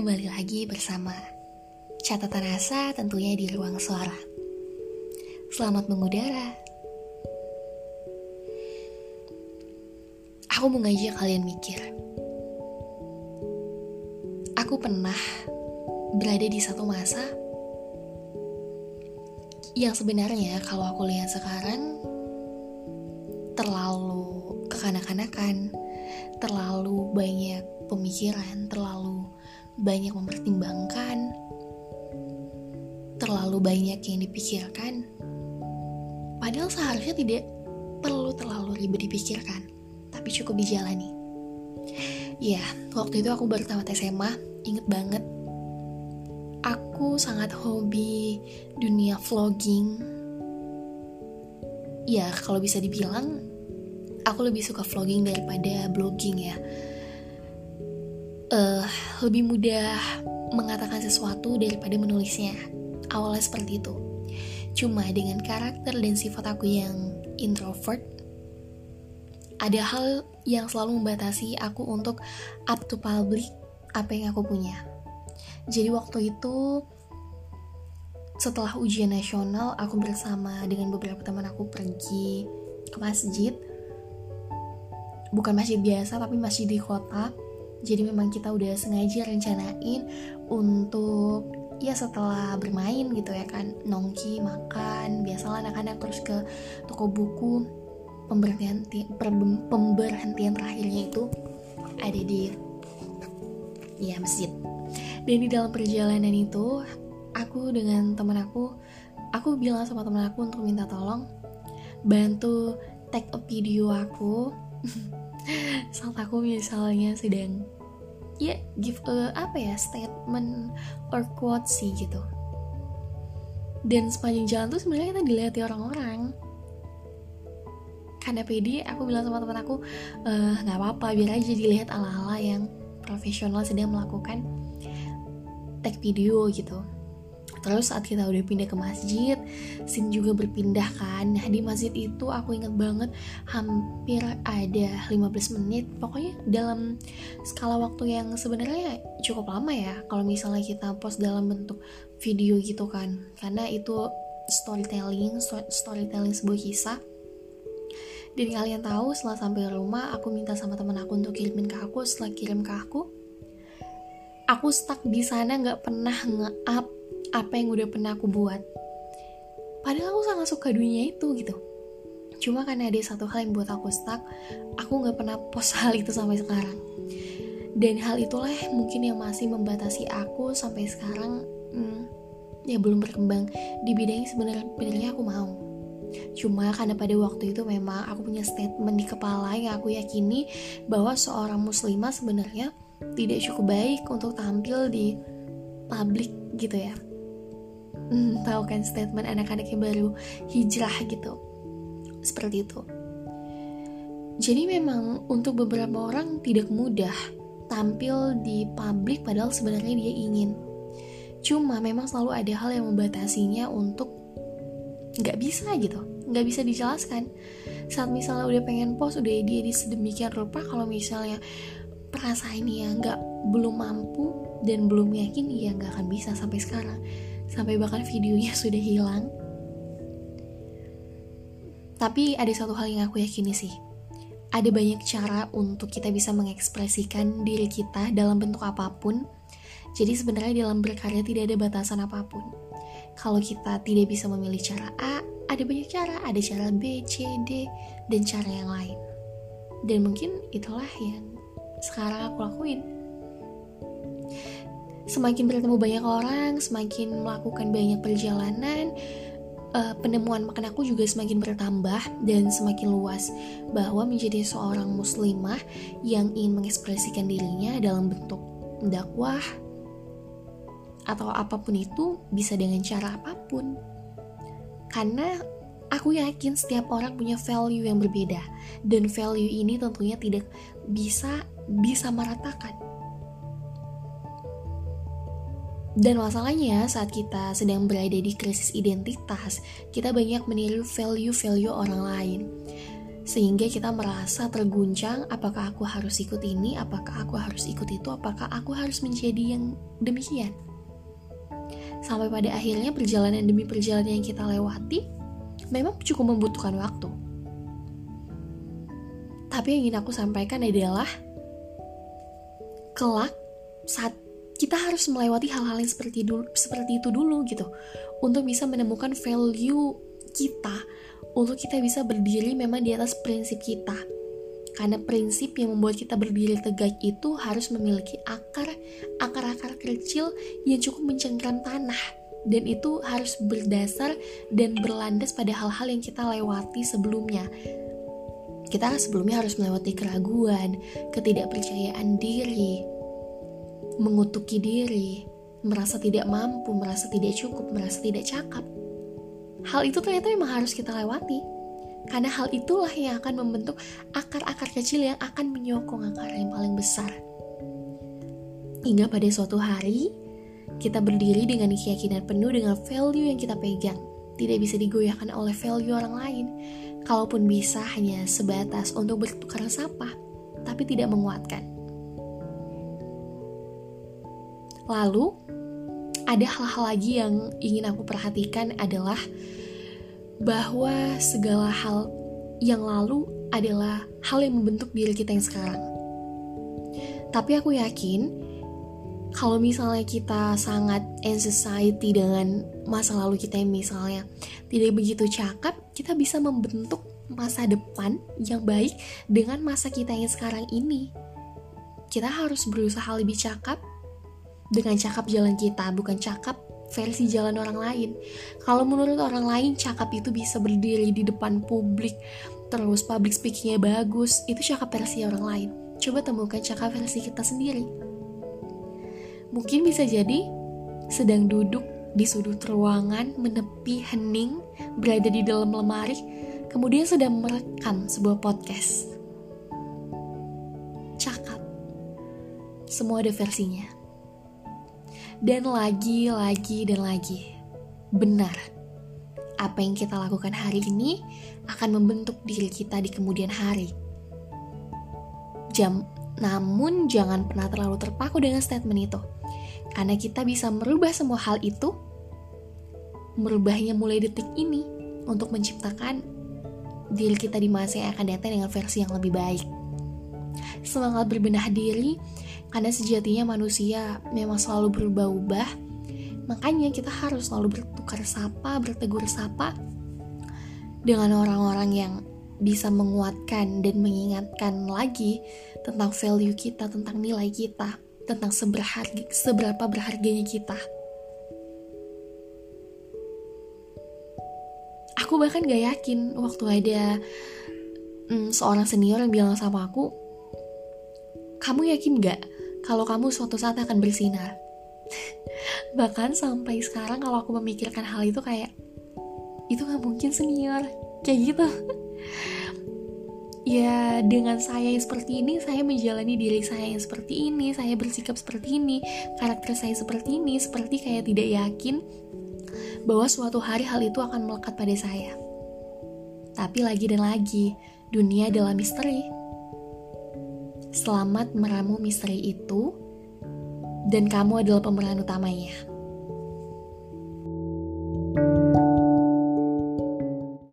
kembali lagi bersama catatan rasa tentunya di ruang suara. Selamat mengudara. Aku mau ngajak kalian mikir. Aku pernah berada di satu masa yang sebenarnya kalau aku lihat sekarang terlalu kekanak-kanakan, terlalu banyak pemikiran, terlalu banyak mempertimbangkan, terlalu banyak yang dipikirkan. Padahal seharusnya tidak perlu terlalu ribet dipikirkan, tapi cukup dijalani. Ya, waktu itu aku baru tamat SMA, inget banget. Aku sangat hobi dunia vlogging. Ya, kalau bisa dibilang, aku lebih suka vlogging daripada blogging ya uh, lebih mudah mengatakan sesuatu daripada menulisnya. Awalnya seperti itu. Cuma dengan karakter dan sifat aku yang introvert, ada hal yang selalu membatasi aku untuk up to public apa yang aku punya. Jadi waktu itu setelah ujian nasional aku bersama dengan beberapa teman aku pergi ke masjid bukan masjid biasa tapi masjid di kota jadi memang kita udah sengaja rencanain untuk ya setelah bermain gitu ya kan nongki makan biasalah anak-anak terus ke toko buku pemberhentian pemberhentian terakhirnya itu ada di ya masjid. Dan di dalam perjalanan itu aku dengan teman aku aku bilang sama teman aku untuk minta tolong bantu take a video aku saat aku misalnya sedang ya give a apa ya statement or quote sih gitu. Dan sepanjang jalan tuh sebenarnya kita dilihat orang-orang. Karena pede aku bilang sama teman aku eh, nggak uh, apa-apa biar aja dilihat ala-ala yang profesional sedang melakukan take video gitu Terus saat kita udah pindah ke masjid, Sin juga berpindah kan. Nah di masjid itu aku inget banget hampir ada 15 menit. Pokoknya dalam skala waktu yang sebenarnya cukup lama ya. Kalau misalnya kita post dalam bentuk video gitu kan. Karena itu storytelling, storytelling sebuah kisah. Dan kalian tahu setelah sampai rumah aku minta sama teman aku untuk kirimin ke aku. Setelah kirim ke aku, aku stuck di sana nggak pernah nge-up apa yang udah pernah aku buat. Padahal aku sangat suka dunia itu gitu. Cuma karena ada satu hal yang buat aku stuck, aku nggak pernah post hal itu sampai sekarang. Dan hal itulah mungkin yang masih membatasi aku sampai sekarang, hmm, ya belum berkembang di bidang yang sebenarnya aku mau. Cuma karena pada waktu itu memang aku punya statement di kepala yang aku yakini bahwa seorang muslimah sebenarnya tidak cukup baik untuk tampil di publik gitu ya hmm, tahu kan statement anak-anak yang baru hijrah gitu. Seperti itu. Jadi memang untuk beberapa orang tidak mudah tampil di publik padahal sebenarnya dia ingin. Cuma memang selalu ada hal yang membatasinya untuk nggak bisa gitu. Nggak bisa dijelaskan. Saat misalnya udah pengen post udah dia di sedemikian rupa kalau misalnya perasaan ya nggak belum mampu dan belum yakin ya nggak akan bisa sampai sekarang sampai bahkan videonya sudah hilang. Tapi ada satu hal yang aku yakini sih. Ada banyak cara untuk kita bisa mengekspresikan diri kita dalam bentuk apa pun. Jadi sebenarnya dalam berkarya tidak ada batasan apa pun. Kalau kita tidak bisa memilih cara A, ada banyak cara. Ada cara B, C, D, dan cara yang lain. Dan mungkin itulah yang sekarang aku lakuin semakin bertemu banyak orang, semakin melakukan banyak perjalanan, uh, penemuan makan aku juga semakin bertambah dan semakin luas. Bahwa menjadi seorang muslimah yang ingin mengekspresikan dirinya dalam bentuk dakwah atau apa pun itu bisa dengan cara apa pun. Karena aku yakin setiap orang punya value yang berbeda. Dan value ini tentunya tidak bisa bisa meratakan Dan masalahnya saat kita sedang berada di krisis identitas, kita banyak meniru value-value orang lain. sehingga kita merasa terguncang apakah aku harus ikut ini, apakah aku harus ikut itu, apakah aku harus menjadi yang demikian. Sampai pada akhirnya perjalanan demi perjalanan yang kita lewati memang cukup membutuhkan waktu. Tapi yang ingin aku sampaikan adalah kelak saat kita harus melewati hal-hal yang seperti dulu seperti itu dulu gitu untuk bisa menemukan value kita untuk kita bisa berdiri memang di atas prinsip kita. Karena prinsip yang membuat kita berdiri tegak itu harus memiliki akar, akar-akar kecil yang cukup mencengkram tanah. Dan itu harus berdasar dan berlandas pada hal-hal yang kita lewati sebelumnya. Kita sebelumnya harus melewati keraguan, ketidakpercayaan diri, mengutuki diri, merasa tidak mampu, merasa tidak cukup, merasa tidak cakap hal itu ternyata memang harus kita lewati. Karena hal itulah yang akan membentuk akar-akar kecil yang akan menyokong akar yang paling besar. Hingga pada suatu hari kita berdiri dengan keyakinan penuh dengan value yang kita pegang. Tidak bisa digoyahkan oleh value orang lain. Kalaupun bisa hanya sebatas untuk bertukar sapa tapi tidak menguatkan lalu ada hal-hal lagi yang ingin aku perhatikan adalah bahwa segala hal yang lalu adalah hal yang membentuk diri kita yang sekarang. Tapi aku yakin kalau misalnya kita sangat in society dengan masa lalu kita yang misalnya tidak begitu cakap, kita bisa membentuk masa depan yang baik dengan masa kita yang sekarang ini. Kita harus berusaha lebih cakap dengan cakap jalan kita, bukan cakap versi jalan orang lain. Kalau menurut orang lain, cakap itu bisa berdiri di depan publik, terus public speakingnya bagus, itu cakap versi orang lain. Coba temukan cakap versi kita sendiri. Mungkin bisa jadi sedang duduk di sudut ruangan, menepi, hening, berada di dalam lemari, kemudian sedang merekam sebuah podcast. Cakap. Semua ada versinya dan lagi, lagi, dan lagi. Benar, apa yang kita lakukan hari ini akan membentuk diri kita di kemudian hari. Jam, namun jangan pernah terlalu terpaku dengan statement itu, karena kita bisa merubah semua hal itu, merubahnya mulai detik ini untuk menciptakan diri kita di masa yang akan datang dengan versi yang lebih baik. Semangat berbenah diri, karena sejatinya manusia memang selalu berubah-ubah, makanya kita harus selalu bertukar sapa, bertegur sapa dengan orang-orang yang bisa menguatkan dan mengingatkan lagi tentang value kita, tentang nilai kita, tentang seberharga, seberapa berharganya kita. Aku bahkan gak yakin waktu ada mm, seorang senior yang bilang sama aku, kamu yakin gak kalau kamu suatu saat akan bersinar. Bahkan sampai sekarang kalau aku memikirkan hal itu kayak itu gak mungkin senior kayak gitu. ya dengan saya yang seperti ini saya menjalani diri saya yang seperti ini saya bersikap seperti ini karakter saya seperti ini seperti kayak tidak yakin bahwa suatu hari hal itu akan melekat pada saya tapi lagi dan lagi dunia adalah misteri Selamat meramu misteri itu, dan kamu adalah pemeran utamanya.